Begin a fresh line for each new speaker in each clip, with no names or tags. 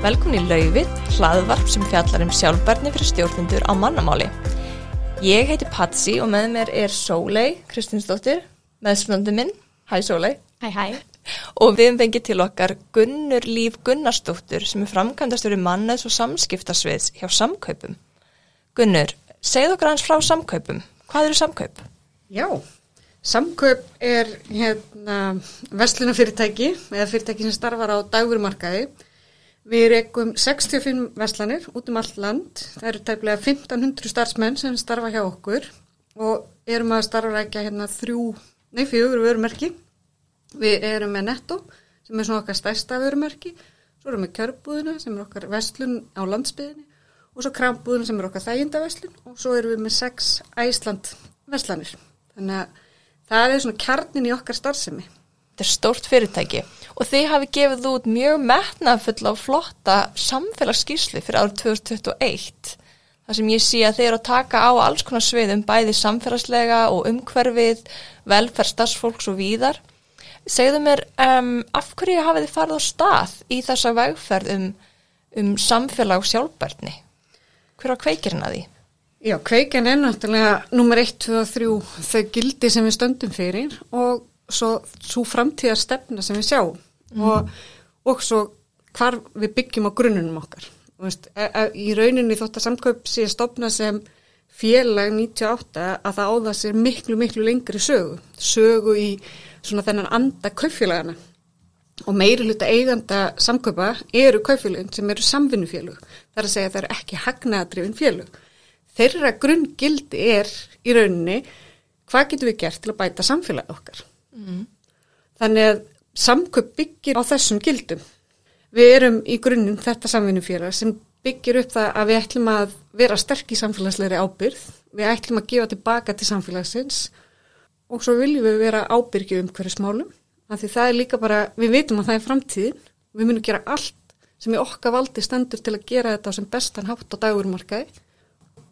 Velkomin í Lauvið, hlaðvarp sem fjallar um sjálfbarni fyrir stjórnendur á mannamáli. Ég heiti Patsi og með mér er Sólei Kristinsdóttir, meðsvöndu minn. Hæ Sólei.
Hæ hæ.
Og við hefum fengið til okkar Gunnur Líf Gunnarsdóttur sem er framkvæmdastur í mannaðs og samskiptasviðs hjá samkaupum. Gunnur, segð okkar hans frá samkaupum. Hvað eru samkaup?
Já, samkaup er hérna verslunafyrirtæki eða fyrirtæki sem starfar á dagverumarkaði. Við rekum 65 verslanir út um allt land. Það eru tæplega 1500 starfsmenn sem starfa hjá okkur og erum að starfa ekki hérna þrjú, nei fjögur vörumerki. Við erum með Netto sem er svona okkar stærsta vörumerki. Svo erum við Kjörbúðina sem er okkar verslun á landsbyðinni og svo Krambúðina sem er okkar þægindaverslun og svo erum við með sex Æsland verslanir. Þannig að það er svona kjarnin í okkar starfsemi.
Þetta er stórt fyrirtæki og þið hafi gefið út mjög metnafull á flotta samfélagsskísli fyrir árið 2021. Það sem ég sé að þeir eru að taka á alls konar sviðum bæði samfélagslega og umhverfið, velferð, starfsfólks og víðar. Segðu mér, um, af hverju hafið þið farið á stað í þessa vegferð um, um samfélag og sjálfbærni? Hver á kveikirinn að því?
Já, kveikin er náttúrulega nummer 1, 2 og 3 þau gildi sem við stöndum fyrir og svo, svo framtíðar stefna sem við sjáum mm. og, og svo hvar við byggjum á grunnunum okkar. Veist, e, e, í rauninni þótt að samkaup sé stopna sem félag 98 að það áða sér miklu, miklu lengri sögu. Sögu í svona þennan anda kaupfélagana og meiri hluta eiganda samkaupa eru kaupfélagin sem eru samvinnufélug. Það er að segja að það eru ekki hagnaðadrifin félug. Þeirra grunngildi er í rauninni hvað getum við gert til að bæta samfélagi okkar. Mm. Þannig að samkaup byggir á þessum gildum. Við erum í grunnum þetta samvinnufélag sem byggir upp það að við ætlum að vera sterk í samfélagsleiri ábyrð, við ætlum að gefa tilbaka til samfélagsins og svo viljum við vera ábyrgi um hverju smálum, það er líka bara, við veitum að það er framtíðin, við munum gera allt sem í okkar valdi stendur til að gera þetta sem bestan hátt á dagurumarkaði.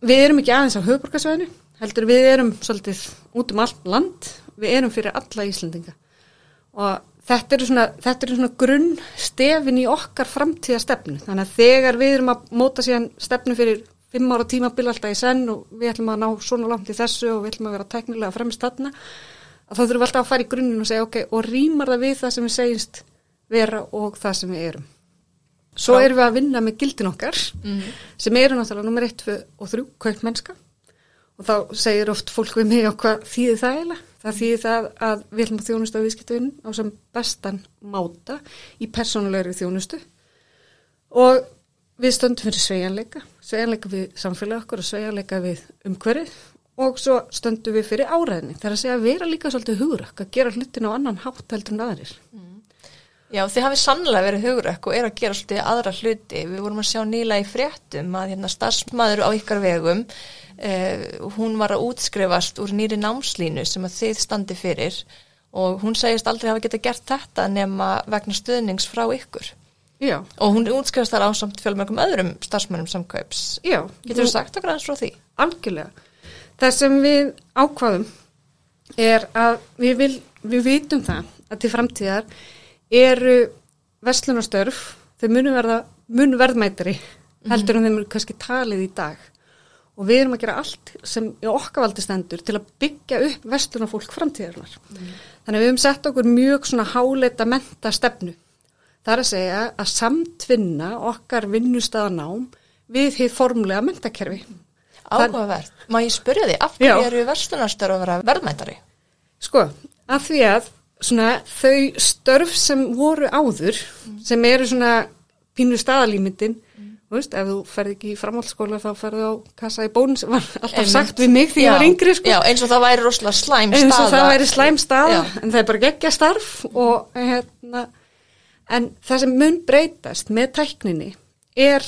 Við erum ekki aðeins á höfuborgarsvæðinu, heldur við erum svolítið út um allt land, við erum fyrir alla Íslandinga og þetta eru svona, svona grunnstefin í okkar framtíða stefnu, þannig að þegar við erum að móta síðan stefnu fyrir fimm ára tímabil alltaf í senn og við ætlum að ná svona langt í þessu og við ætlum að vera teknilega fremst þarna, að þá þurfum við alltaf að fara í grunninn og segja ok, og rýmar það við það sem við segjumst vera og það sem við erum. Svo erum við að vinna með gildin okkar mm -hmm. sem eru náttúrulega nummer 1 og 3, kaup mennska og þá segir oft fólk við mig á hvað þýðir það eiginlega. Það þýðir það að við ætlum að þjónustu á viðskiptuðin á sem bestan máta í persónulegri þjónustu og við stöndum fyrir sveianleika, sveianleika við samfélag okkur og sveianleika við umhverfið og svo stöndum við fyrir áræðinni. Það er að segja að vera líka svolítið hugurökk, að gera hlutin á annan hátt heldur en aðrir. Mm.
Já, þið hafið sannlega verið hugurökk og er að gera svolítið aðra hluti. Við vorum að sjá nýla í fréttum að hérna starfsmæður á ykkar vegum, eh, hún var að útskrifast úr nýri námslínu sem að þið standi fyrir og hún segist aldrei hafa getið gert þetta nema vegna stuðnings frá ykkur.
Já.
Og hún útskrifast þar á samt fjölmörgum öðrum starfsmænum samkaups.
Já.
Getur þú sagt okkar eins frá því?
Algjörlega. Það sem við ákvaðum er að við, vil, við vitum það að til framtíðar eru verslunarstörf, þau munu verðmættari heldur en þeim eru kannski talið í dag og við erum að gera allt sem í okkavaldi stendur til að byggja upp verslunarfólk framtíðarinnar. Mm. Þannig að við hefum sett okkur mjög svona háleita menta stefnu. Það er að segja að samtvinna okkar vinnustadanám við því formlega mentakerfi.
Áhugavert. Má ég spyrja því, af hverju eru verslunarstörf að vera verðmættari?
Sko, af því að svona, þau störf sem voru áður, mm. sem eru svona pínu staðalímyndin, mm. veist, ef þú ferði ekki í framhaldsskóla þá ferði á kassa í bónus, var alltaf Einmitt. sagt við mig því ég var yngri. Sko.
Já, eins og það væri rosalega slæm staða.
Eins og það væri slæm staða, Já. en það er bara geggja starf og hérna, en það sem mun breytast með tækninni er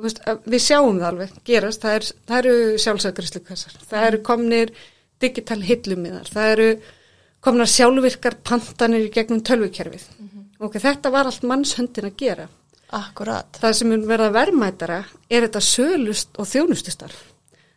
veist, við sjáum það alveg gerast, það, er, það eru sjálfsögrislu kassar, það eru komnir digital hillumiðar, það eru komnar sjálfvirkar pantanir í gegnum tölvukerfið mm -hmm. og þetta var allt mannshöndin að gera.
Akkurat.
Það sem mun verða verðmætara er þetta sölust og þjónustustarf.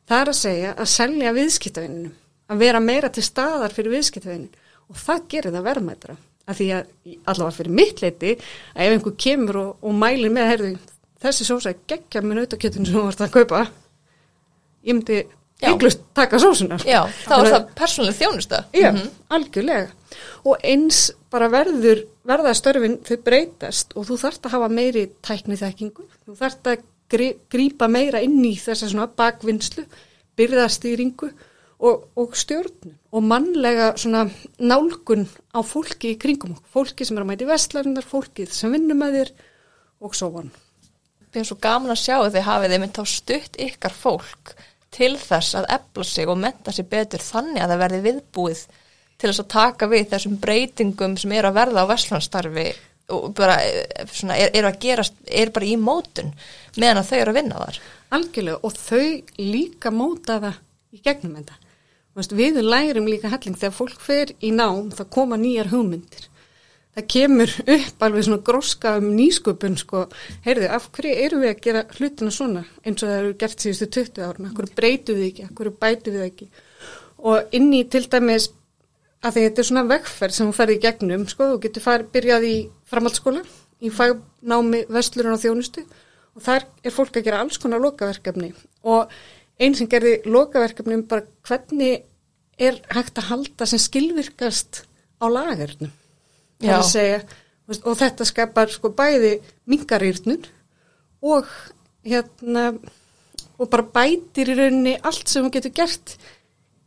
Það er að segja að selja viðskiptavinninu, að vera meira til staðar fyrir viðskiptavinnin og það gerir það verðmætara. Af því að allavega fyrir mitt leiti að ef einhver kemur og, og mælir með heyrðu, þessi sósa geggja með nautakjötun sem þú vart að kaupa ég myndi
Já.
ykklust taka sósunar
Já, þá er það persónuleg þjónusta.
Já, algjörlega. Og eins bara verður, verða störfin þau breytast og þú þarft að hafa meiri tækni þekkingu, þú þarft að grípa meira inn í þessa svona bakvinnslu, byrðastýringu og, og stjórnum og mannlega svona nálgun á fólki í kringum okkur, fólki sem er að mæti vestlarinnar, fólkið sem vinnur með þér og svo von.
Mér er svo gaman að sjá að þið hafið einmitt á stutt ykkar fólk til þess að efla sig og menta sig betur þannig að það verði viðbúið til þess að taka við þessum breytingum sem eru að verða á veslandstarfi og bara eh, svona, er, er að gerast, er bara í mótun meðan að þau eru að vinna þar.
Algjörlega og þau líka móta það í gegnum þetta. Við lærum líka helling þegar fólk fer í nám það koma nýjar hugmyndir. Það kemur upp alveg svona gróska um nýsköpun sko, heyrðu, af hverju eru við að gera hlutina svona eins og það eru gert síðustu 20 árna, af hverju breytum við ekki, af hverju bætum við ekki? Og inn í til dæmis að þetta er svona vegferð sem þú ferði í gegnum, sko, þú getur farið, byrjað í framhaldsskóla, í fagnámi vestlurinn á þjónustu. Og þar er fólk að gera alls konar lokaverkefni. Og einn sem gerði lokaverkefni um bara hvernig er hægt að halda sem skilvirkast á lagarnum. Það er að segja, veist, og þetta skapar sko bæði mingarýrnun og hérna og bara bætir í rauninni allt sem hún getur gert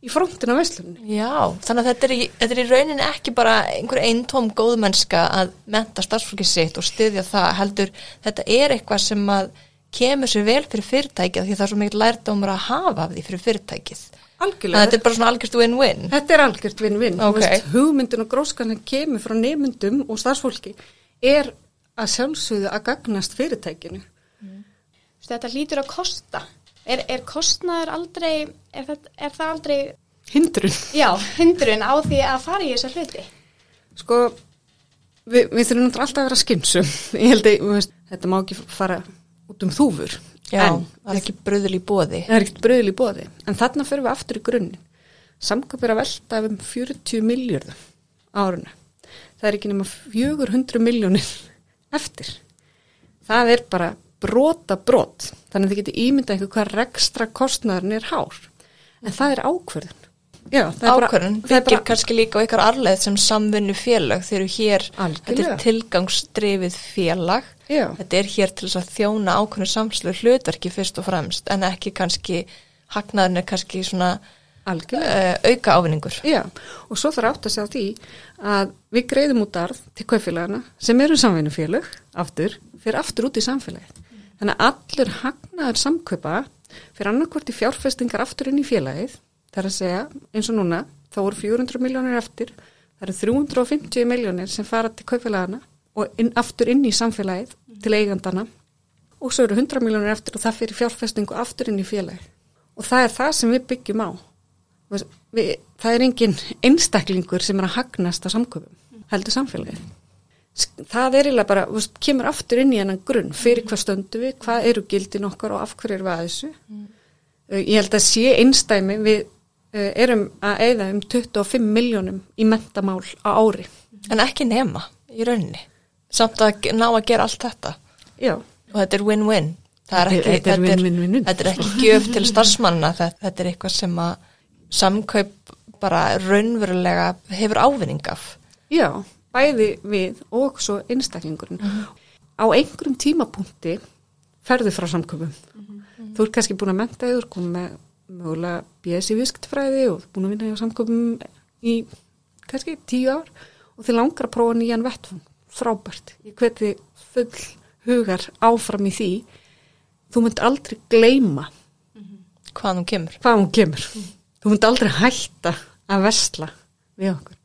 í frontin á veslunni.
Já, þannig að þetta er, í, þetta er í rauninni ekki bara einhver eintóm góðmennska að menta starfsfólki sitt og styðja það heldur þetta er eitthvað sem að kemur sér vel fyrir fyrirtækið því það er svo mikið lærdómur að hafa af því fyrir fyrirtækið.
Algjörlega.
þetta er bara svona algjörst win-win.
Þetta er algjört vinn-vinn.
Ok.
Þú veist, Hugmyndin og gróskan sem kemur frá nefndum og starfsfólki er að sjálfsögðu að gagnast fyrirtækinu.
Þú veist, Þetta lítur að kosta. Er, er kostnaður aldrei, er það, er það aldrei,
Hindrun.
já, hindrun á því að fara í þessa hluti?
Sko, við, við þurfum náttúrulega alltaf að vera skimsum. Ég held að þú veist, þetta má ekki fara út um þúfur.
Já,
en
það er ekki bröðul í bóði.
það er ekkert bröðil í bóði. En þarna fyrir við aftur í grunninn. Samkvæp er að velta um 40 miljörðum áruna. Það er ekki nema 400 miljónir eftir. Það er bara brota brot. Þannig að þið getur ímyndað einhver hvað rekstra kostnaðurinn er hár. En það er ákvörðun. Já, það
Ákvörðun byggir
bara-
kannski líka á ykkar arleið sem samvinnu félag þeir eru hér, þetta
Algjörlega.
er tilgangsdrifið félag
Já.
þetta er hér til þess að þjóna ákvörðun samslu hlutverki fyrst og fremst en ekki kannski hagnaðurinn er kannski svona uh, auka ávinningur
Já, og svo þarf átt að segja því að við greiðum út arð til kaupfélagana sem eru samvinnufélag aftur, fyrir aftur út í samfélagið. Þannig að allur hagnaður samkaupa fyrir annarkvort í fjárfestingar aftur inn í félagið, það er að segja eins og núna, þá voru 400 miljónir eftir, það eru 350 miljónir sem fara til kaupfélagana og inn, aftur inn í samfélagið til eigandana og svo eru 100 miljónir eftir og það fyrir fjárfestingu aftur inn í félagið. Og það er það sem við byggjum á. Við, það er engin einstaklingur sem er að hagnast á samköpum, heldur samfélagið. Það er eiginlega bara, veist, kemur aftur inn í hennan grunn, fyrir hvað stöndum við, hvað eru gildin okkar og af hverju eru við að þessu. Uh, Ég held að sé einstæmi, við erum að eigða um 25 miljónum í mentamál á ári.
en ekki nema í rauninni. Samt að ná að gera allt þetta.
Já,
og þetta er win-win. Er
Þetta er-
ekki,
þetta er
ekki gjöf til starfsmanna. Þetta, er eitthvað sem að samkaup bara raunverulega hefur ávinning af.
Já, bæði við og svo einstaklingurinn. Á einhverjum tímapunkti ferðu frá samköpum. Þú ert kannski búin að menta ert komið með mögulega BS í viskttfræði og búin að vinna hjá samköpum í kannski tíu ár og þið langar að prófa nýjan vettfang. Frábært. Ég hveti full hugar áfram í því. Þú munt aldrei gleyma
hvað hún kemur
hvað hún kemur. Þú munt aldrei hætta að versla við okkur.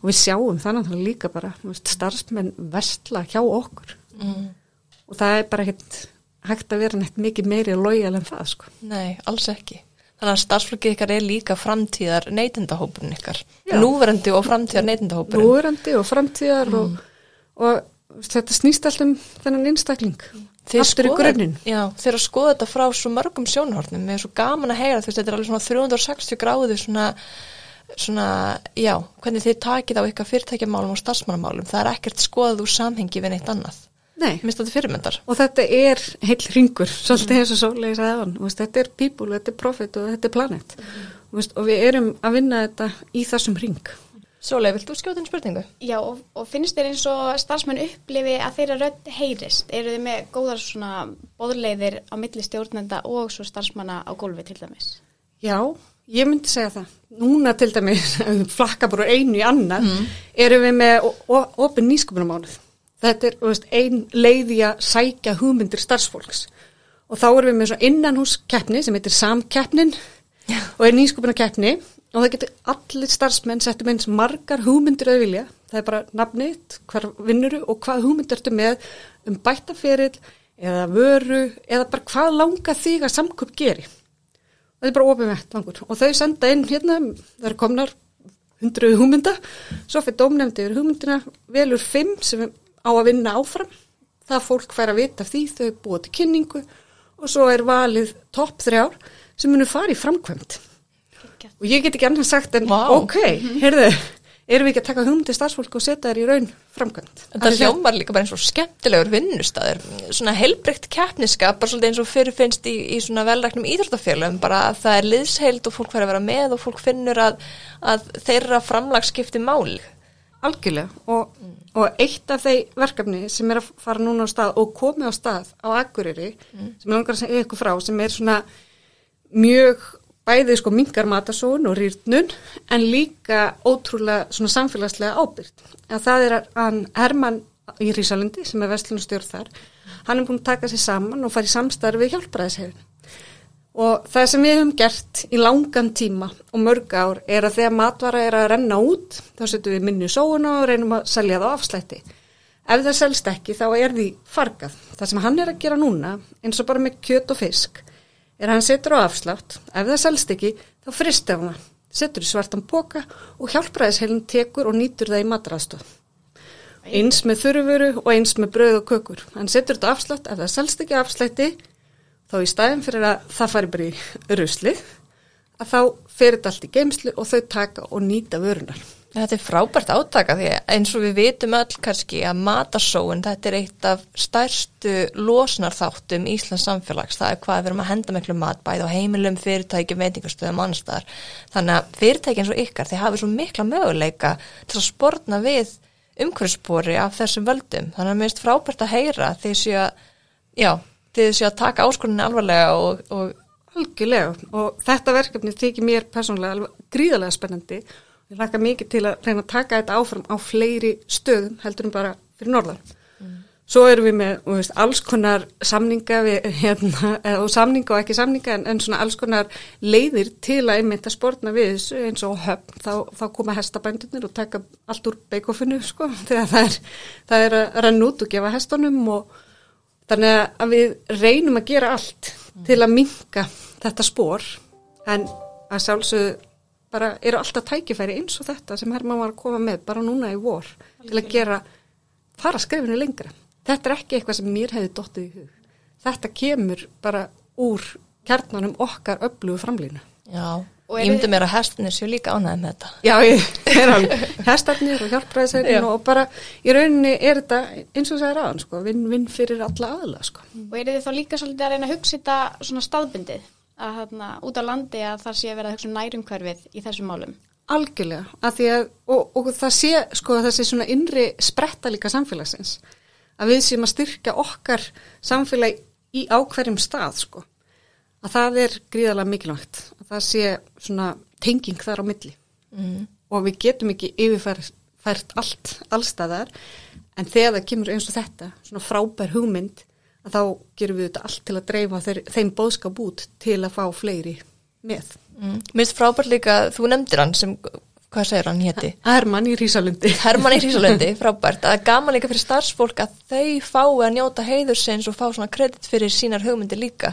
Og við sjáum þannig að líka bara veist, starfsmenn versla hjá okkur.
mm.
Og það er bara ekkert hægt að vera neitt mikið meiri lojal en það sko.
Nei, alls ekki. Þannig að starfsfólkið ykkar er líka framtíðar neytendahópurinn ykkar.
Já.
Núverandi og framtíðar neytendahópurinn.
Núverandi og framtíðar og, og þetta snýst alltaf um þennan einstakling.
Þið
Aftur í
skoða-
grunninn.
Já, þeir að skoða þetta frá svo mörgum sjónhornum. Mér er svo gaman að heyra, þú veist, þetta er alveg svona 360 gráðu svona svona, já, hvernig þið takið á ykkar fyrirtækjamálum og starfsmannamálum, það er ekkert skoðað úr samhengi við neitt annað.
Nei,
Mér finnst þetta fyrirmyndar.
og þetta er heill ringur, svolítið eins og hann, veist, þetta er people, þetta er profit og þetta er planet veist, og við erum að vinna þetta í þessum ring.
Sólei, vilt þú skjóta einn spurningu?
Já, og, og finnst þér eins og starfsmenn upplifi að þeirra rödd heyrist? Eru þið með góðar svona bóðleiðir á milli stjórnenda og svo starfsmanna á gólfi til dæmis?
Já, ég myndi segja það. Núna til dæmis, flakka bara einu í annað, erum við með o- o- opin nýsköpunarmánuð. Þetta er veist, ein leiði að sækja hugmyndir starfsfólks. Og þá erum við með svo innanhúskeppni sem heitir samkeppnin og er nýsköpunarkeppni. Og það getur allir starfsmenn settum eins margar hugmyndir að vilja. Það er bara nafnið, hver vinnuru og hvað hugmyndir ertu með um bættaferill eða vöru eða bara hvað langar þig að samköp geri. Það er bara opið vettvangur og þau senda inn hérna, það eru komnar hundruð hugmynda, svo fyrir dómnefndi yfir hugmyndina, velur fimm sem á að vinna áfram. Það fólk fær að vita af því, þau búa til kynningu og svo er valið topp þrjár sem munu fara í framkvæmt og ég get ekki annars sagt en
Vá.
ok, heyrðu erum við ekki að taka hugmyndi starfsfólk og setja þær í raun framkvæmt
Þetta hljómar líka bara eins og skemmtilegur vinnustæður, svona heilbreykt keppniskap, bara svolítið eins og fyrirfinnst í, í svona velræknum íþróttafélagum, bara að það er liðsheild og fólk fær að vera með og fólk finnur að, að þeirra framlag skipti máli.
Algjörlega og, og eitt af þeir verkefni sem er að fara núna á stað og komið á stað á Akureyri sem ég langar að segja ykkur frá sem er svona mjög bæði sko mingar matasón og rýrnun en líka ótrúlega svona samfélagslega ábyrgt. En það er hann Herman í Rísalundi sem er vestlunastjórn þar. Hann er búin að taka sér saman og fara í samstarfi við hjálpræðishefin. Og það sem við höfum gert í langan tíma og mörg ár er að þegar matvara er að renna út, þá setjum við minni sóuna og reynum að selja það afslætti. Ef það selst ekki þá er því fargað. Það sem hann er að gera núna, eins og bara með kjöt og fisk, er að hann setur á afslátt. Ef það selst ekki, þá fristir hann. Setur í svartan boka og hjálpræðisheilin tekur og nýtur það í matræðstöð. Eins með þurrufuru og eins með brauð og kökur. Hann setur þetta afslátt, ef það selst ekki afslætti, þá í staðin fyrir að það fari bara í ruslið, að þá fer þetta allt í geimslu og þau taka og nýta vörunar.
Þetta er frábært átaka því eins og við vitum öll kannski að matasóun, þetta er eitt af stærstu losnarþáttum Íslands samfélags. Það er hvað við erum að henda miklu mat bæði á heimilum, fyrirtækjum, veitingastöðum, annarstaðar. Þannig að fyrirtæki eins og ykkar, þeir hafi svo mikla möguleika til að sportna við umhverfspori af þessum völdum. Þannig að mér finnst frábært að heyra því að, já, því séu að taka áskoninni alvarlega og, og
Algjörlega og þetta verkefni þykir mér persónulega alveg gríðarlega spennandi. Ég laka mikið til að reyna að taka þetta áfram á fleiri stöðum heldur en bara fyrir norðan. Svo erum við með veist, alls konar samninga við, hérna, eða, og samninga og ekki samninga en, en svona alls konar leiðir til að einmitt að sportna við þessu eins og höfn þá, þá koma hestabændunir og taka allt úr beikofinu sko þegar það er, það er að renna út og gefa hestunum og þannig að við reynum að gera allt til að minka þetta spór en að sjálfsögðu bara eru alltaf tækifæri eins og þetta sem Herman var að koma með bara núna í vor til að gera, fara skrifinu lengra. Þetta er ekki eitthvað sem mér hefði dottið í hug. Þetta kemur bara úr kjarnanum okkar öflugu framlýnu.
já, ég myndi mér að hestinni séu líka ánæði með þetta.
Já, ég er alveg hestarnir og hjálpræðisærin og bara í rauninni er þetta eins og það er aðan, sko, vinn-vinn fyrir alla aðla, sko.
Og eru þið þá líka svolítið að reyna að hugsa þetta svona staðbundið að hérna út á landi að það sé að vera að hugsa um nærumhverfið í þessum málum?
Algjörlega, að því að, og, og það sé, sko, þessi svona innri spretta líka samfélagsins, að við séum að styrka okkar samfélag í ákverjum stað, sko, að það er gríðarlega mikilvægt, það sé svona tenging þar á milli
Mm.
og við getum ekki yfirfært allt, allstaðar, en þegar það kemur eins og þetta, svona frábær hugmynd, að þá gerum við þetta allt til að dreifa þeir, þeim bóðskap út til að fá fleiri með.
Mm. Mér finnst frábært líka, þú nefndir hann sem, hvað segir hann héti?
Herman í Rísalundi.
Herman í Hrísalundi, frábært, að gaman líka fyrir starfsfólk að þau fái að njóta heiðursins og fá svona kredit fyrir sínar hugmyndir líka.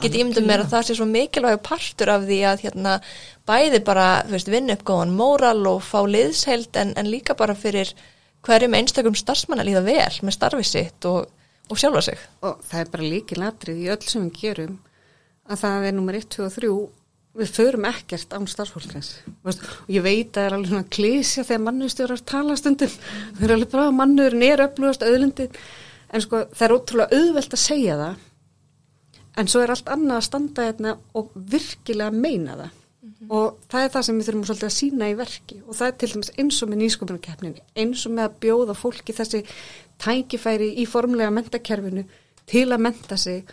Get ég myndið mér að það sé svo mikilvæg partur af því að hérna bæði bara, vinna upp góðan móral og fá liðsheld en, en líka bara fyrir hverjum einstakum starfsmann að líða vel með starfi sitt og, og sjálfa sig.
og það er bara líkilatrið í öll sem við gerum að það er nummer 1, 2 og 3 við förum ekkert án starfsfólkins og ég veit að það er alveg svona klísja þegar mannustjórar tala stundum. Þau eru alveg bara að mannurinn er öflugast auðlindin en sko það er ótrúlega auðvelt að segja það. En svo er allt annað að standa hérna og virkilega meina það. Mm -hmm. og það er það sem við þurfum svolítið að sína í verki. Og það er til dæmis eins og með nýsköpunarkeppninni eins og með að bjóða fólki þessi tækifæri í formlega mentakerfinu til að menta sig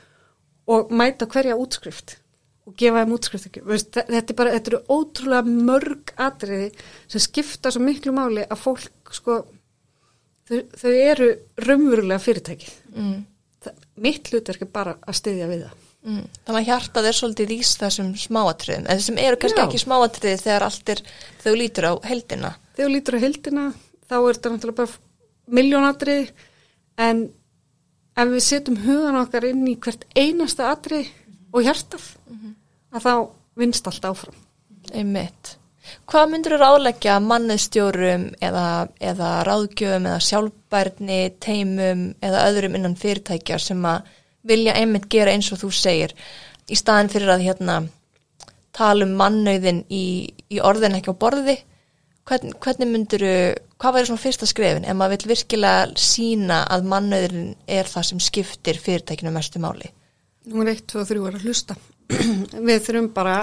og mæta hverja útskrift og gefa þeim útskrift ekki. Þetta er bara, þetta eru ótrúlega mörg atriði sem skipta svo miklu máli að fólk sko, þau, þau eru raunverulega fyrirtækið. Mm mitt hlut er bara að styðja við það.
Mm. Þannig að hjartað er svolítið ís þessum smáatriðum, en þessum eru kannski Já. ekki smáatriði þegar allt er, þau lítur á heldina.
Þau lítur á heldina, þá er þetta náttúrulega bara miljónatriði, en ef við setjum hugan okkar inn í hvert einasta atrið og hjartað, mm -hmm. að þá vinst allt áfram.
Einmitt. Hvað myndur þú ráðleggja mannestjórum eða, eða ráðgjöfum eða sjálfbærni, teimum eða öðrum innan fyrirtækja sem að vilja einmitt gera eins og þú segir í staðin fyrir að hérna tala um mannauðin í, í orðin ekki á borði Hvern, hvernig myndur þú, hvað væri svona fyrsta skrefin ef maður vil virkilega sína að mannauðin er það sem skiptir fyrirtækinu mestu máli?
Númer 1, 2 og 3 er að hlusta. Við þurfum bara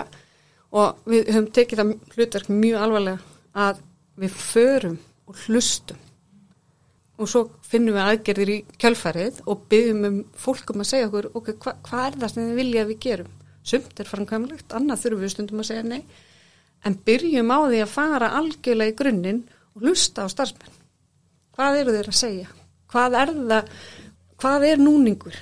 og við höfum tekið það hlutverk mjög alvarlega að við förum og hlustum. Og svo finnum við aðgerðir í kjálfarið og byggjum um fólkum að segja okkur ok, hva, hvað er það sem við vilja að við gerum? Sumt er framkvæmlegt, annað þurfum við stundum að segja nei. En byrjum á því að fara algjörlega í grunninn og hlusta á starfsmenn. Hvað eru þeir að segja? Hvað er það hvað er núningur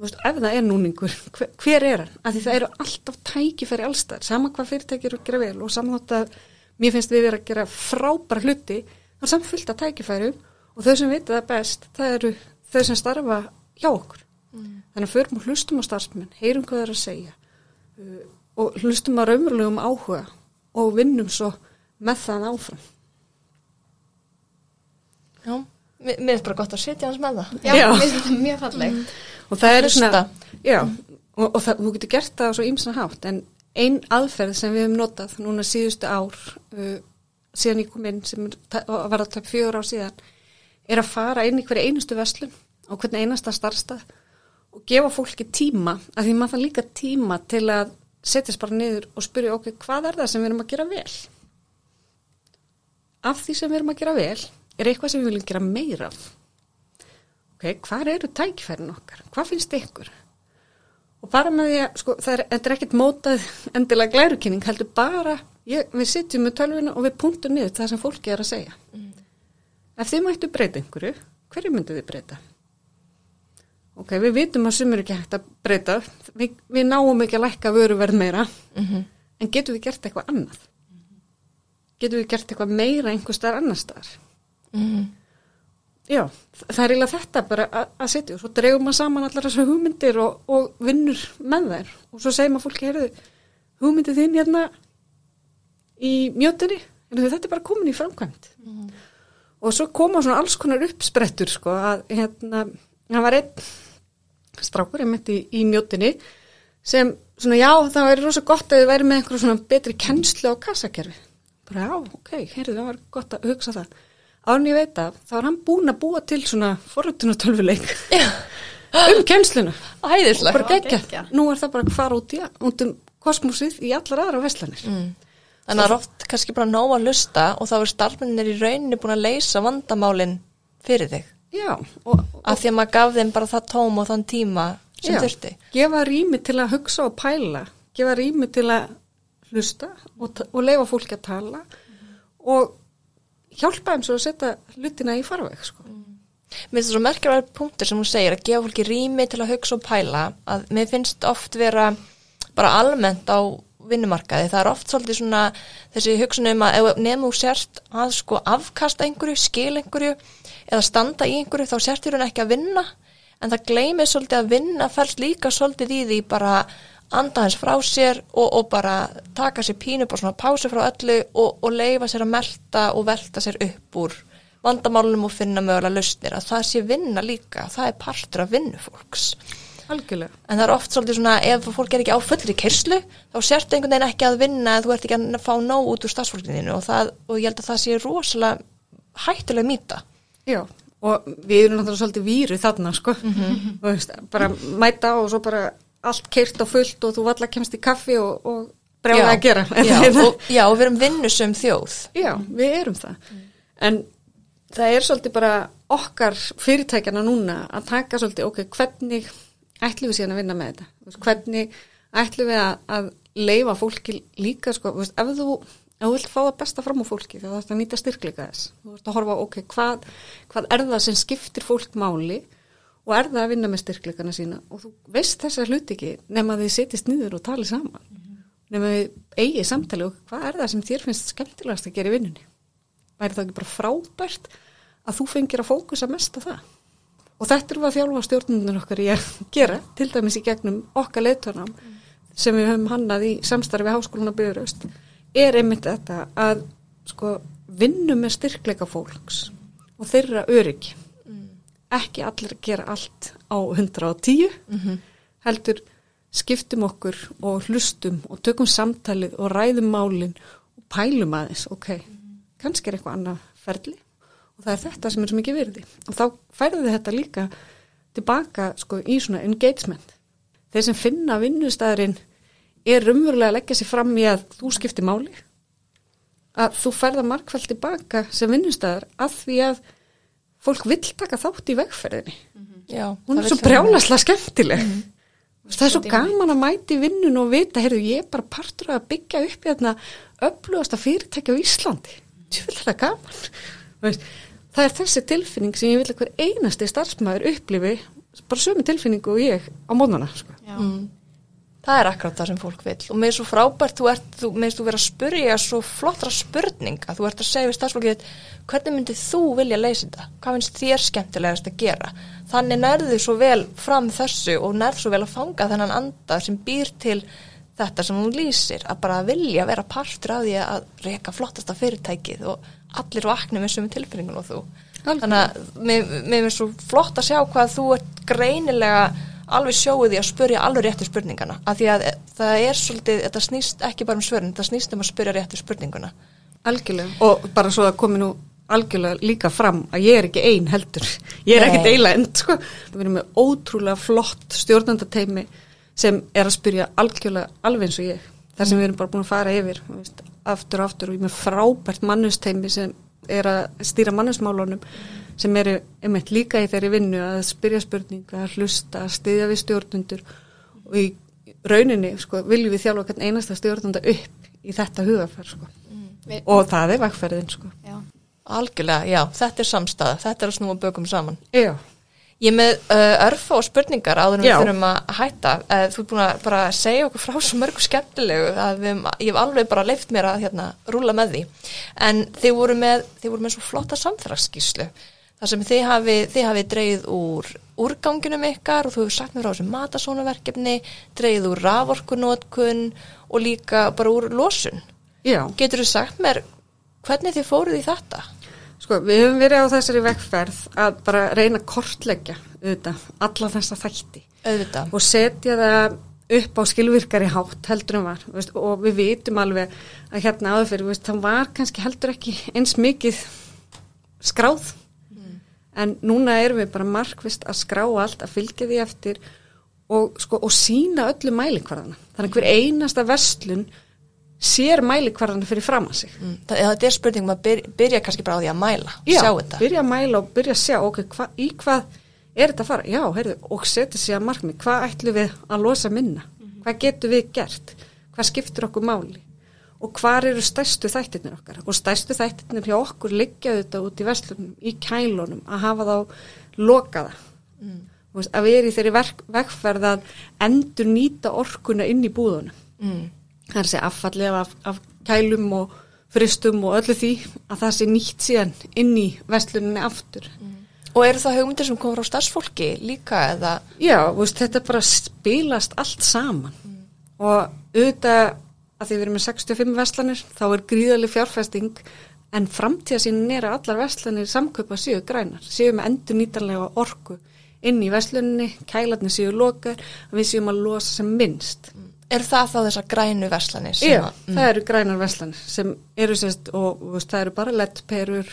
veist, ef það er núningur, hver, hver er hann? Af því það eru alltaf tækifæri allstað, sama hvað fyrirtæki eru að gera vel og saman þátt að mér finnst við verið að gera frábæra hluti, það er saman fullt af tækifæri og þau sem vita það best, það eru þau sem starfa hjá okkur. Mm. Þannig að förum og hlustum á starfsmenn, heyrum hvað það er að segja uh, og hlustum á raunverulegum áhuga og vinnum svo með það áfram.
Já, mér er bara gott að setja hans með það.
Já, Já. mér finnst þetta mjög fallegt. Mm
og það er svona já, og, og það, þú getur gert það á svo ýmsan hátt en einn aðferð sem við hefum notað núna síðustu ár uh, síðan ég kom inn sem var að taka fjögur ár síðan er að fara inn í hverja einustu veslum og hvernig einasta starfstað og gefa fólki tíma að því maður það líka tíma til að setjast bara niður og spyrja okkur hvað er það sem við erum að gera vel af því sem við erum að gera vel er eitthvað sem við viljum gera meira af? Ok, hvað eru tækifærin okkar, hvað finnst ykkur? Og bara með því að sko, það er, er ekkert mótað endilega glærukynning, heldur bara ég, við sitjum með tölvina og við punktum niður það sem fólki er að segja. Mm. ef þið mættu breyta einhverju hverju myndu þið breyta? Ok, við vitum að sumur ekki hægt að breyta. Við, við náum ekki að lækka vöruverð meira. Mm -hmm. en getum við gert eitthvað annað? Getum við gert eitthvað meira einhver starf annar starf -hmm. Já, það er eiginlega þetta bara að setja og svo dreifum maður saman allar þessu hugmyndir og, og vinnur með þær og svo segir maður fólki, heyrðu, hugmyndið þín hérna í mjötunni, þetta er bara komin í framkvæmt mm. og svo koma svona alls konar uppsprettur sko að hérna, það var einn strákur ég myndi í, í mjötunni sem svona já, það væri rosa gott að þið væri með einhverjum svona betri kennslu á kassakerfi bara já, ok, heyrðu, það var gott að hugsa það án ég veit af, þá er hann búin að búa til svona forröndunartölvuleik um kennsluna.
Æðislega.
og bara gegja, nú er það bara að fara út, í, út um kosmosið í allar aðra veslanir mm.
Þannig að það er oft kannski bara nóg að lusta og þá er starfminir í rauninni búin að leysa vandamálinn fyrir þig.
Já
og, og, Af því að maður gaf þeim bara það tóm og þann tíma sem já, þurfti.
Gefa rými til að hugsa og pæla. Gefa rými til að hlusta og, og leifa fólki að tala. Mm. og hjálpa þeim svo að setja hlutina í farveg sko. mm.
Mér finnst það svo merkjafæður punktur sem hún segir að gefa fólki rými til að hugsa og pæla að mér finnst oft vera bara almennt á vinnumarkaði, það er oft svolítið svona þessi hugsunum að nefnum úr sért að sko afkasta einhverju, skil einhverju eða standa í einhverju þá sértir hún ekki að vinna en það gleymið svolítið að vinna fælst líka svolítið í því bara anda hans frá sér og, og bara taka sér pínu, bara svona pásu frá öllu og, og leifa sér að melda og velta sér upp úr vandamálunum og finna mögulega lausnir að það sé vinna líka, það er partur af vinnufólks
algjörlega.
En það er oft svolítið svona, ef fólk er ekki á fullri kyrslu, þá sértu einhvern veginn ekki að vinna, þú ert ekki að fá nóg út úr starfsfólkinu og, og ég held að það sé rosalega hættulega mýta.
Já, og við erum náttúrulega svolítið víru þarna, sko.
Mhm.
og veist, bara mæta og svo bara allt keirt og fullt og þú valla kemst í kaffi og, og brjálega að gera.
Já og, já, og við erum vinnusum þjóð.
Já, við erum það. En það er svolítið bara okkar fyrirtækjana núna að taka svolítið, ok, hvernig ætlum við síðan að vinna með þetta? Hvernig ætlum við að, að leifa fólki líka, sko, veist, ef þú, ef þú vilt fá það besta fram á fólki, þá þarfst að nýta styrkleika þess. Þú veist að horfa, ok, hvað, hvað er það sem skiptir fólk máli og er það að vinna með styrkleikana sína og þú veist þessar hluti ekki nema þið setjast niður og tali saman. Nema við eigið samtali og hvað er það sem þér finnst skemmtilegast að gera í vinnunni? væri það ekki bara frábært að þú fengir að fókusa mest á það. Og þetta er að þjálfa stjórnundur okkar í að gera, til dæmis í gegnum okkar leiturnam sem við höfum hannað í samstarfi háskóluna byrjuröst, er einmitt þetta að sko, vinnu með styrkleika fólks og þeirra öryggi. Ekki allir gera allt á 110, heldur skiptum okkur og hlustum og tökum samtalið og ræðum málin og pælum aðeins, ok, kannski er eitthvað annað ferli og það er þetta sem er svo mikið virði. Og þá færðu þetta líka tilbaka sko í svona engagement. Þeir sem finna vinnustæðurinn er umverulega að leggja sér fram í að þú skiptir máli. Að þú færða markvælt tilbaka sem vinnustæður að því að fólk vill taka þátt í vegferðinni.
Já,
hún
það
er svo
það.
brjálaslega skemmtileg. Það er svo gaman að mæti vinnun og vita, heyrðu, ég er bara partur að byggja upp hérna öflugasta fyrirtæki á Íslandi. Tjóðlega gaman. Þú veist, það er þessi tilfinning sem ég vil að hver einasti starfsmæður upplifi bara sömu tilfinningu og ég á mónana sko.
Mm. Það er akkurat það sem fólk vil og með svo frábært, þú ert, þú, með þú vera að spurja svo flottra spurninga, þú ert að segja við starfsfólkið, hvernig myndið þú vilja leysa þetta? Hvað finnst þér skemmtilegast að gera? Þannig nærðu svo vel fram þessu og nærðu svo vel að fanga þennan anda sem býr til þetta sem hún lýsir, að bara vilja vera partur af því að reyka flottasta fyrirtækið og allir vakna með sömu tilfinningun og þú. Þannig að mér finnst svo flott að sjá hvað þú ert greinilega alveg sjóið því að spurja alveg réttu spurningana. Af því að það er svolítið, þetta snýst ekki bara um svörin, þetta snýst um að spurja réttu spurninguna.
Algjörlega. Og bara svo að komi nú algjörlega líka fram að ég er ekki ein heldur. Ég er ekkert eila end sko. við erum með ótrúlega flott stjórnandateimi sem er að spyrja algjörlega alveg eins og ég. Þar sem við erum bara búin að fara yfir veist, aftur og aftur og ég er með frábært mannusteimi sem er að stýra mannusmálunum sem eru einmitt líka í þeirri vinnu að spyrja spurninga, að hlusta, að styðja við stjórnundur og í rauninni sko, viljum við þjálfa hvern einasta stjórnunda upp í þetta hugafær sko.
Við,
og það er vegferðin sko.
Algjörlega, já, þetta er samstæða, þetta er að snúa bökum saman.
Já,
Ég er með uh, örfa og spurningar áður en við þurfum að hætta uh, Þú ert búin að bara segja okkur frá svo mörgu skemmtilegu að við, ég hef alveg bara leift mér að hérna, rúla með því en þið voru með, þið voru með svo flotta samfélagsskíslu þar sem þið hafi, þið hafi dreigð úr úrganginum ykkar og þú hefur sagt mér frá þessu matasónaverkefni dreigð úr raforkunótkun og líka bara úr losun
já.
Getur þú sagt mér hvernig þið fóruð í þetta?
Sko, við höfum verið á þessari vegferð að bara reyna að kortleggja auðvitað, alla þessa þætti.
Auðvitað.
Og setja það upp á skilvirkari hátt heldur en var veist, og við vitum alveg að hérna áður fyrir það var kannski heldur ekki eins mikið skráð. En núna erum við bara markvist að skrá allt, að fylgja því eftir og, sko, og sína öllu mælikvarðana. Þannig hver einasta verslun sér mælikvarðana fyrir fram að sig.
Mm, það, þetta er spurning um að byrja, byrja kannski bara á því að mæla,
Já,
sjá þetta.
byrja að mæla og byrja að sjá ok, hva, í hvað er þetta að fara? Já, heyrðu, og setja sér að markmið hvað ætlum við að losa minna? Hvað getum við gert, hvað skiptur okkur máli? Og hvar eru stærstu þættirnir okkar? Og stærstu þættirnir hjá okkur liggja þetta út í verslunum í kælunum að hafa þá lokaða mm. að við erum í þeirri vegferð að endur nýta orkuna inn í búðunum.
Mm.
Það er að segja affallið af, af kælum og fristum og öllu því að það sé nýtt síðan inn í versluninni aftur.
Og eru það hugmyndir sem komur á starfsfólki líka eða?
Já, veist, þetta bara spilast allt saman og auðvitað að því við erum með 65 verslanir þá er gríðaleg fjárfesting en framtíðasínin er að allar verslanir samköpa séu grænar, séu með endur nýtanlega orku inn í vesluninni, kælarnir séu lokar, við séum að losa sem minnst.
Er það þá þessar grænu verslanir?
Já,
að-
það eru grænar veslanir sem eru sérst og veist, það eru bara lettperur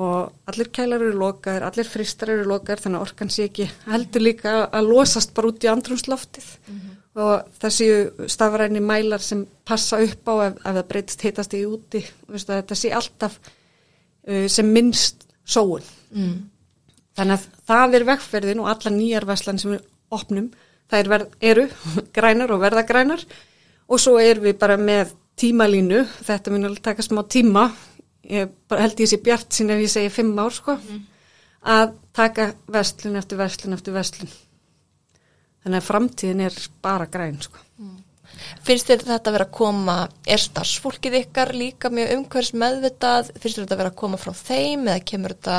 og allir kælar eru lokaðir, allir fristar eru lokaðir þannig að orkan sé ekki heldur líka að losast bara út í andrumsloftið og það séu stafræni mælar sem passa upp á ef, ef það breytist hitast í úti veist, þetta sé alltaf uh, sem minnst sóun
Mm.
þannig að það er vegferðin og alla nýjar veslan sem við opnum er verð, eru grænar og verða grænar. Og svo erum við bara með tímalínu, þetta mun alveg taka smá tíma. Ég held ég sé bjart sín ef ég segi fimm ár sko. Að taka vestlun eftir vestlun eftir vestlun þannig að framtíðin er bara græn sko.
Finnst þér þetta að vera að koma, er starfsfólkið ykkar líka mjög umhverfs meðvitað, finnst þér þetta að vera að koma frá þeim eða kemur þetta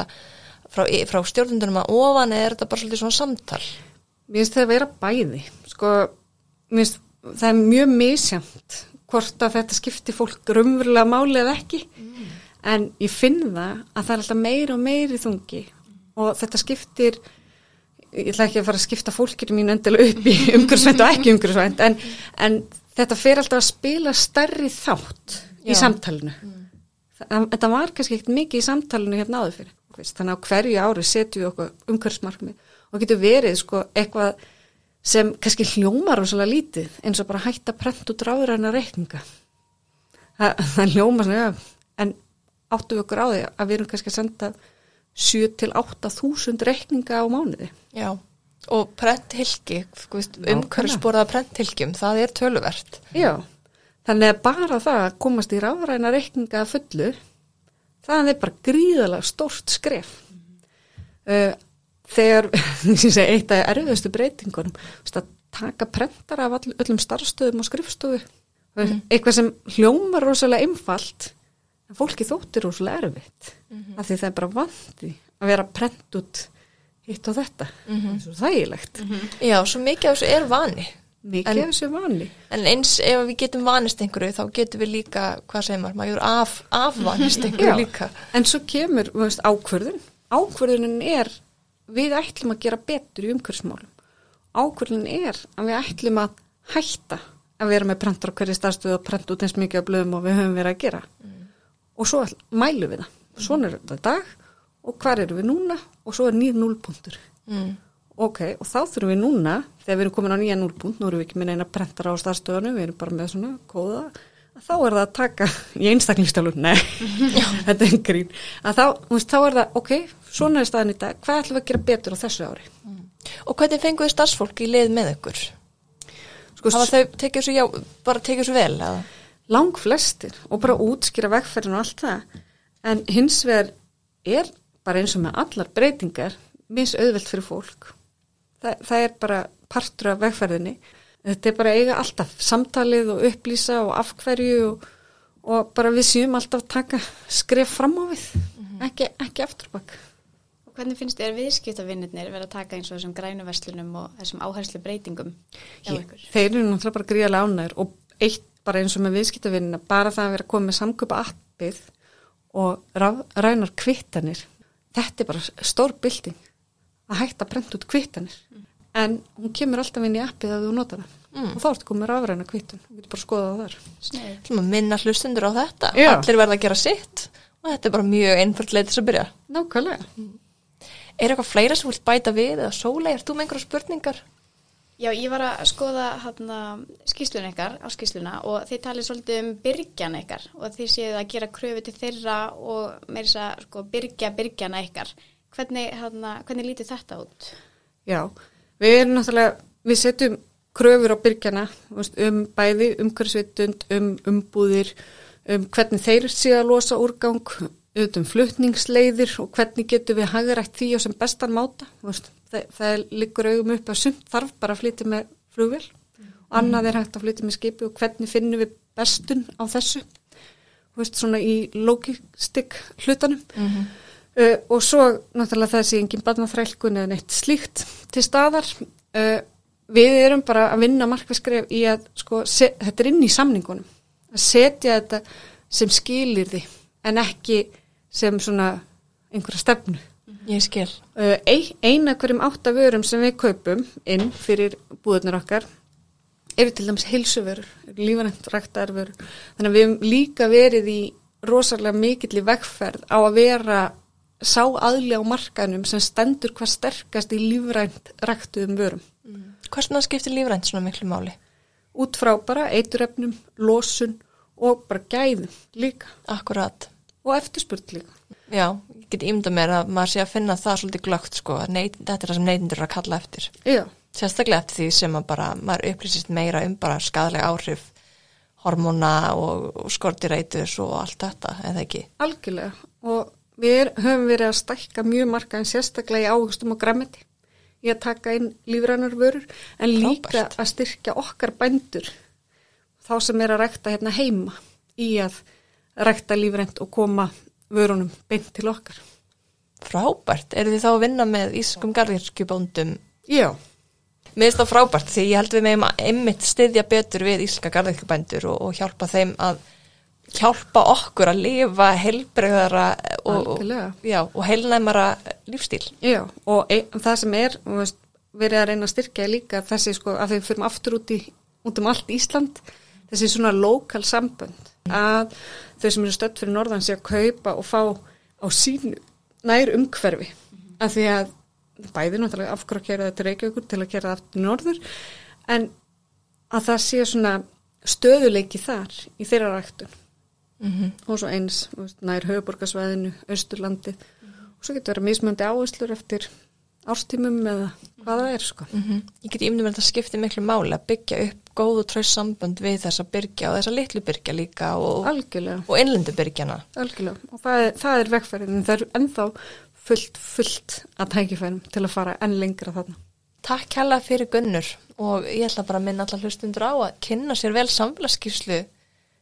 frá, frá stjórnundunum að ofan eða er þetta bara svolítið svona samtal?
Mér finnst það að vera bæði. Sko, mér finnst það er mjög misjamt hvort að þetta skipti fólk rumverulega máli eða ekki. En ég finn það að það er alltaf meiri og meiri þungi og þetta skiptir, ég ætla ekki að fara að skipta fólkinu mín endilega upp í umhverfsvænt og ekki umhverfsvænt, en, en þetta fer alltaf að spila stærri þátt í
Já.
samtalinu. Það, þetta var kannski ekkert mikið í samtalinu hérna áður fyrir. Þannig að hverju ári setjum við okkur umhverfsmarkmið og getur verið sko eitthvað sem kannski hljómar rosalega lítið eins og bara hætta prent út ráðuræna reikninga. Það, það hljómar svona, já, en áttu við okkur á því að við erum kannski að senda 7 til 8 þúsund reikninga á mánuði.
Já, og prenthylki, umhverfsborða prenthylgjum, það er töluvert.
Já, þannig að bara það að komast í ráðuræna reikninga að fullu, það er bara gríðalega stórt skref. Uh, þegar, ég segi, eitt af erfiðustu breytingunum, að taka prentar af all, öllum starfstöðum og skrifstofu, mm. eitthvað sem hljómar rosalega einfalt, en fólki þóttir rosalega erfitt, af því það er bara vandi að vera prent út hitt og þetta, mm -hmm. svo þægilegt,
Já, svo mikið af þessu er vani.
mikið
En-
af þessu vani.
En eins ef við getum vanist einhverju, þá getum við líka, hvað segir maður, maður af, afvanist einhverju líka.
En svo kemur veist, ákvörðun. Ákvörðunin er, við ætlum að gera betur í umhverfsmálum. Ákvörðunin er að við ætlum að hætta að vera með prentur á hverju starfstöðu og prenta út eins mikið af blöðum og við höfum verið að gera. Og svo mælum við það. Svona er þetta dag og hvar eru við núna og svo er nýr núlpuntur.
Mm.
Ok, og þá þurfum við núna, þegar við erum komin á nýja núlpunt, nú erum við ekki með neina prentara á starfstöðunum, við erum bara með svona kóða, þá er það að taka í einstaklingstalun, nei, þetta er grín, að þá, veist, þá er það, ok, svona er staðan í dag, hvað ætlum við að gera betur á þessu ári?
Og hvernig fenguðu starfsfólk í lið með ykkur?
Sko,
Hafa þau tekið svo, já, bara tekið svo vel, eða?
lang flestir og bara útskýra vegferðin og allt það, en hins vegar er bara eins og með allar breytingar misauðvelt fyrir fólk. Það, það er bara partur af vegferðinni. Þetta er bara að eiga alltaf samtalið og upplýsa og afhverju og, og bara við séum alltaf að taka skref fram á við, ekki, ekki afturbak.
Og hvernig finnst þér viðskiptavinnirnir vera að taka eins og þessum grænu verslunum og þessum áherslu breytingum
Ég-? Þeir eru náttúrulega bara gríðarlega ánæður og eitt bara eins og með viðskiptavinnina, bara það að vera komið með samköpa appið og rænar kvittanir. Þetta er bara stór bylting að hætta að brenda út kvittanir. En hún kemur alltaf inn í appið að þú nota það. Og þá ertu komið rafræna kvittun. Þú getur bara að skoða það þar.
Svona minna hlustundur á þetta.
Já.
Allir verða að gera sitt og þetta er bara mjög einföld leið til þess að byrja.
Nákvæmlega.
Er eitthvað fleira sem vilt bæta við eða sólei, er þú með einhverja spurningar?
Já, ég var að skoða hana, skýslun ykkar á skýsluna og þið talið svolítið um byrgjan ykkar og þið séuð að gera kröfu til þeirra og meira þess að sko, byrgja byrgjana ykkar. Hvernig, hana, hvernig lítið þetta út?
Já, við erum náttúrulega, við setjum kröfur á veist, um bæði, umhverfisvitund, um umbúðir, um hvernig þeir sé að losa úrgang, um flutningsleiðir og hvernig getum við hagrætt því á sem bestan máta. það, það liggur augum upp að sumt þarf bara að flytja með flugvél og annað er hægt að flytja með skipi og hvernig finnum við bestun á þessu. Svona í logistik hlutanum. Uh, og svo náttúrulega það sé engin barnaþrælkun eða neitt slíkt til staðar. Uh, við erum bara að vinna markvæskref í að sko, þetta er inn í samningunum. Að setja þetta sem skilir því en ekki sem svona einhverja stefnu.
Ég skil.
Uh, ein, eina hverjum átta vörum sem við kaupum inn fyrir búðunar okkar eru til dæmis heilsuvörur, lífarænt ræktaðar vörur. Þannig að við hefum líka verið í rosalega mikill í vegferð á að vera sá aðli á markanum sem stendur hvað sterkast í lífrænt ræktuðum vörum.
Hversna skiptir lífrænt svona miklu máli?
Út frá bara eiturefnum, losun og bara gæðum líka
Akkurat.
og eftirspurt líka.
Já, ég get ímynda mér að maður sé að finna það svolítið glögt sko, neyt, þetta er það sem neytindur eru að kalla eftir.
Já,
Sérstaklega eftir því sem bara, maður upplýsist meira um bara skadalega áhrif hormóna og, og skortireitus og allt þetta, eða ekki?
algjörlega og við höfum verið að stækka mjög marka en sérstaklega í águstum og grammeti í að taka inn lífrænar vörur en líka
Frábært.
að styrkja okkar bændur þá sem er að rækta hérna heima í að rækta lífrænt og koma vörunum beint til okkar.
Frábært, eru þið þá að vinna með ískum garðirkjubóndum?
Já,
Mér finnst það frábært því ég held við að einmitt styðja betur við íslenska garðirkjubændur og, og hjálpa þeim að hjálpa okkur að lifa heilbreyðara og, og, heilnæmara lífstíl.
já og ein, það sem er veist, verið að reyna að styrkja líka þessi sko að við fyrir aftur út, í, út um allt Ísland þessi svona lokal sambönd að þau sem eru stödd fyrir norðan sé að kaupa og fá á sínu nær umhverfi. Af því að bæði náttúrulega af hverju að kera þetta reykjaukur til að kera aftur norður en að það sé svona stöðuleiki þar í þeirra ræktun
Mm
og svo eins nær höfuborgarsvæðinu, austurlandi og svo getur verið mismöndi áherslur eftir árstímum eða hvað það er sko.
Ég get ímyndum að þetta skiptir miklu máli að byggja upp góð og tröst sambönd við þessa byrgja og þessa litlu byrgja líka og, og innlendu byrgjana.
algjörlega og það er, það er vegfærið það er ennþá fullt, fullt að tækifærum til að fara enn lengra þarna.
Takk hella fyrir Gunnur og ég ætla bara að minna allar hlustundur á að kynna sér vel samfélagskíslu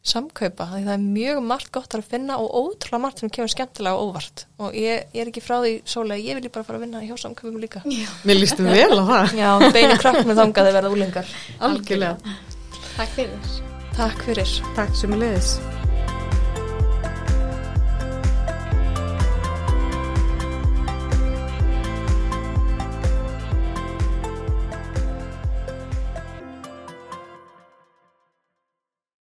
samkaupa því það er mjög margt gott að finna og ótrúlega margt sem kemur skemmtilega og óvart og ég, ég er ekki frá því sólega, ég vil bara fara að vinna hjá samkaupum líka.
Mér lístum vel á það.
Já, beinu krakk með þangaði verða úlingar.
Algjörlega.
Takk fyrir.
Takk fyrir.
Takk sem er leiðis.